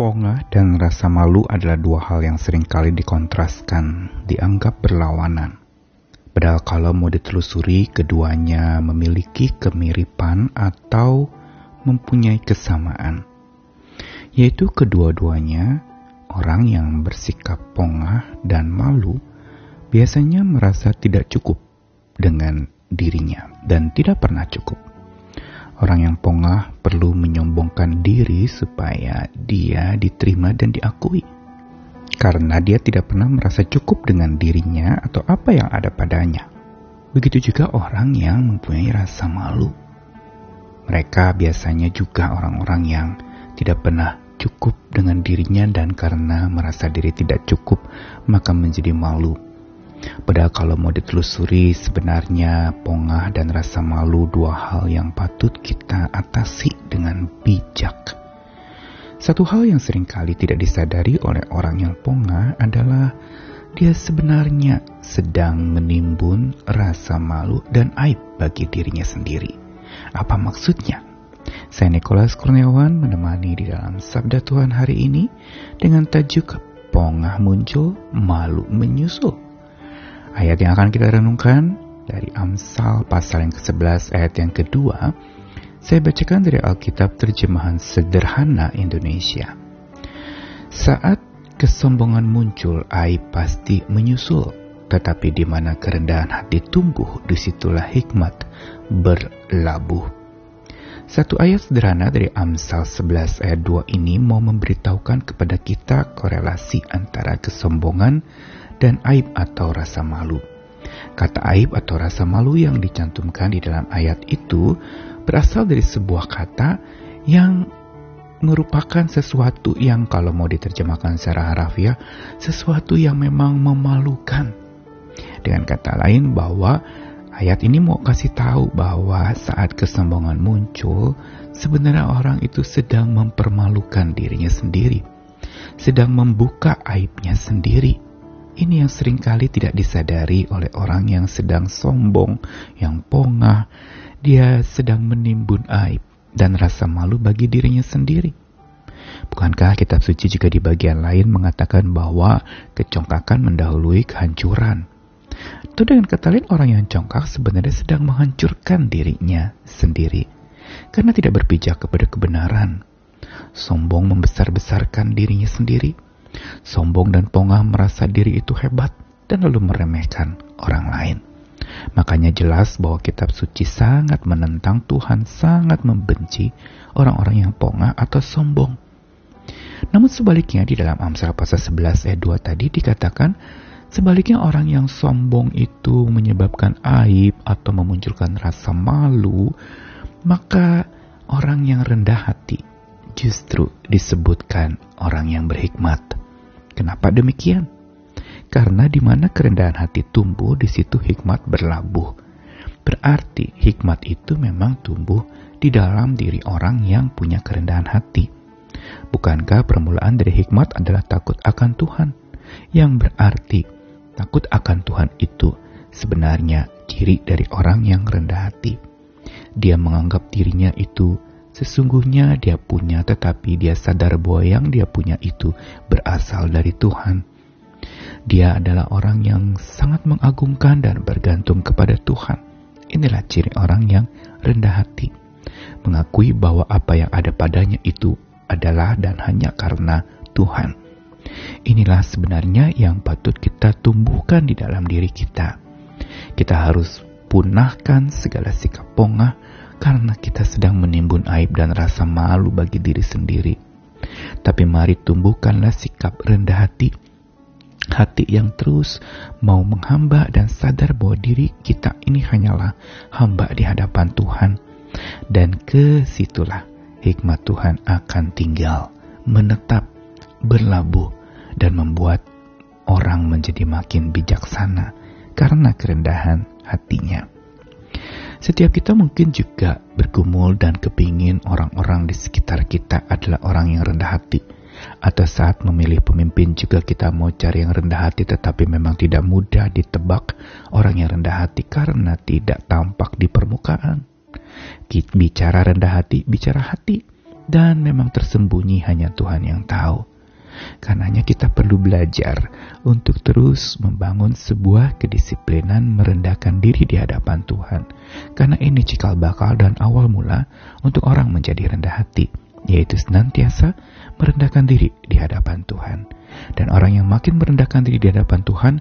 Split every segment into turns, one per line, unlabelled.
Pongah dan rasa malu adalah dua hal yang sering kali dikontraskan, dianggap berlawanan. Padahal kalau mau ditelusuri, keduanya memiliki kemiripan atau mempunyai kesamaan. Yaitu kedua-duanya orang yang bersikap pongah dan malu biasanya merasa tidak cukup dengan dirinya dan tidak pernah cukup. Orang yang pongah perlu menyombongkan diri supaya dia diterima dan diakui. Karena dia tidak pernah merasa cukup dengan dirinya atau apa yang ada padanya. Begitu juga orang yang mempunyai rasa malu. Mereka biasanya juga orang-orang yang tidak pernah cukup dengan dirinya dan karena merasa diri tidak cukup maka menjadi malu Padahal kalau mau ditelusuri sebenarnya pongah dan rasa malu dua hal yang patut kita atasi dengan bijak. Satu hal yang sering kali tidak disadari oleh orang yang pongah adalah dia sebenarnya sedang menimbun rasa malu dan aib bagi dirinya sendiri. Apa maksudnya? Saya Nikolas Kurniawan menemani di dalam Sabda Tuhan hari ini dengan tajuk Pongah muncul, malu menyusul. Ayat yang akan kita renungkan dari Amsal pasal yang ke-11 ayat yang kedua, saya bacakan dari Alkitab terjemahan sederhana Indonesia. Saat kesombongan muncul, aib pasti menyusul, tetapi di mana kerendahan hati tumbuh, di situlah hikmat berlabuh. Satu ayat sederhana dari Amsal 11 ayat 2 ini mau memberitahukan kepada kita korelasi antara kesombongan dan aib atau rasa malu. Kata aib atau rasa malu yang dicantumkan di dalam ayat itu berasal dari sebuah kata yang merupakan sesuatu yang kalau mau diterjemahkan secara harafiah, sesuatu yang memang memalukan. Dengan kata lain bahwa ayat ini mau kasih tahu bahwa saat kesombongan muncul, sebenarnya orang itu sedang mempermalukan dirinya sendiri, sedang membuka aibnya sendiri ini yang sering kali tidak disadari oleh orang yang sedang sombong, yang pongah. Dia sedang menimbun aib dan rasa malu bagi dirinya sendiri. Bukankah kitab suci juga di bagian lain mengatakan bahwa kecongkakan mendahului kehancuran? Itu dengan kata lain orang yang congkak sebenarnya sedang menghancurkan dirinya sendiri karena tidak berpijak kepada kebenaran. Sombong membesar-besarkan dirinya sendiri Sombong dan pongah merasa diri itu hebat dan lalu meremehkan orang lain. Makanya jelas bahwa kitab suci sangat menentang Tuhan, sangat membenci orang-orang yang pongah atau sombong. Namun sebaliknya di dalam Amsal pasal 11 ayat 2 tadi dikatakan sebaliknya orang yang sombong itu menyebabkan aib atau memunculkan rasa malu, maka orang yang rendah hati justru disebutkan orang yang berhikmat. Kenapa demikian? Karena di mana kerendahan hati tumbuh, di situ hikmat berlabuh. Berarti hikmat itu memang tumbuh di dalam diri orang yang punya kerendahan hati. Bukankah permulaan dari hikmat adalah takut akan Tuhan? Yang berarti takut akan Tuhan itu sebenarnya ciri dari orang yang rendah hati. Dia menganggap dirinya itu Sesungguhnya dia punya, tetapi dia sadar bahwa yang dia punya itu berasal dari Tuhan. Dia adalah orang yang sangat mengagungkan dan bergantung kepada Tuhan. Inilah ciri orang yang rendah hati, mengakui bahwa apa yang ada padanya itu adalah dan hanya karena Tuhan. Inilah sebenarnya yang patut kita tumbuhkan di dalam diri kita. Kita harus punahkan segala sikap pongah, karena kita sedang menimbun aib dan rasa malu bagi diri sendiri. Tapi mari tumbuhkanlah sikap rendah hati, hati yang terus mau menghamba dan sadar bahwa diri kita ini hanyalah hamba di hadapan Tuhan. Dan ke situlah hikmat Tuhan akan tinggal, menetap, berlabuh, dan membuat orang menjadi makin bijaksana karena kerendahan hatinya. Setiap kita mungkin juga bergumul dan kepingin orang-orang di sekitar kita adalah orang yang rendah hati. Atau saat memilih pemimpin juga kita mau cari yang rendah hati tetapi memang tidak mudah ditebak orang yang rendah hati karena tidak tampak di permukaan. Bicara rendah hati, bicara hati. dan memang tersembunyi hanya Tuhan yang tahu. Karenanya kita perlu belajar untuk terus membangun sebuah kedisiplinan merendahkan diri di hadapan Tuhan. Karena ini cikal bakal dan awal mula untuk orang menjadi rendah hati, yaitu senantiasa merendahkan diri di hadapan Tuhan. Dan orang yang makin merendahkan diri di hadapan Tuhan,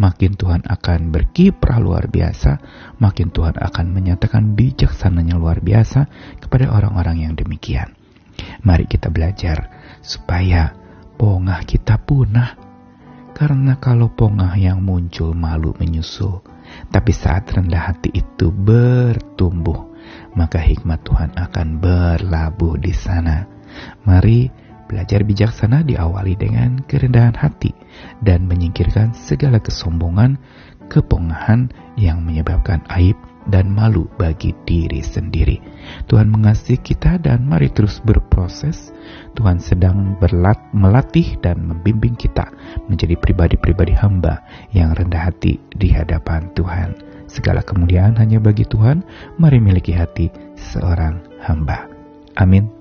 makin Tuhan akan berkiprah luar biasa, makin Tuhan akan menyatakan bijaksananya luar biasa kepada orang-orang yang demikian. Mari kita belajar supaya pongah kita punah. Karena kalau pongah yang muncul malu menyusul, tapi saat rendah hati itu bertumbuh, maka hikmat Tuhan akan berlabuh di sana. Mari belajar bijaksana diawali dengan kerendahan hati dan menyingkirkan segala kesombongan, kepongahan yang menyebabkan aib dan malu bagi diri sendiri. Tuhan mengasihi kita dan mari terus berproses. Tuhan sedang berlat, melatih dan membimbing kita menjadi pribadi-pribadi hamba yang rendah hati di hadapan Tuhan. Segala kemuliaan hanya bagi Tuhan, mari miliki hati seorang hamba. Amin.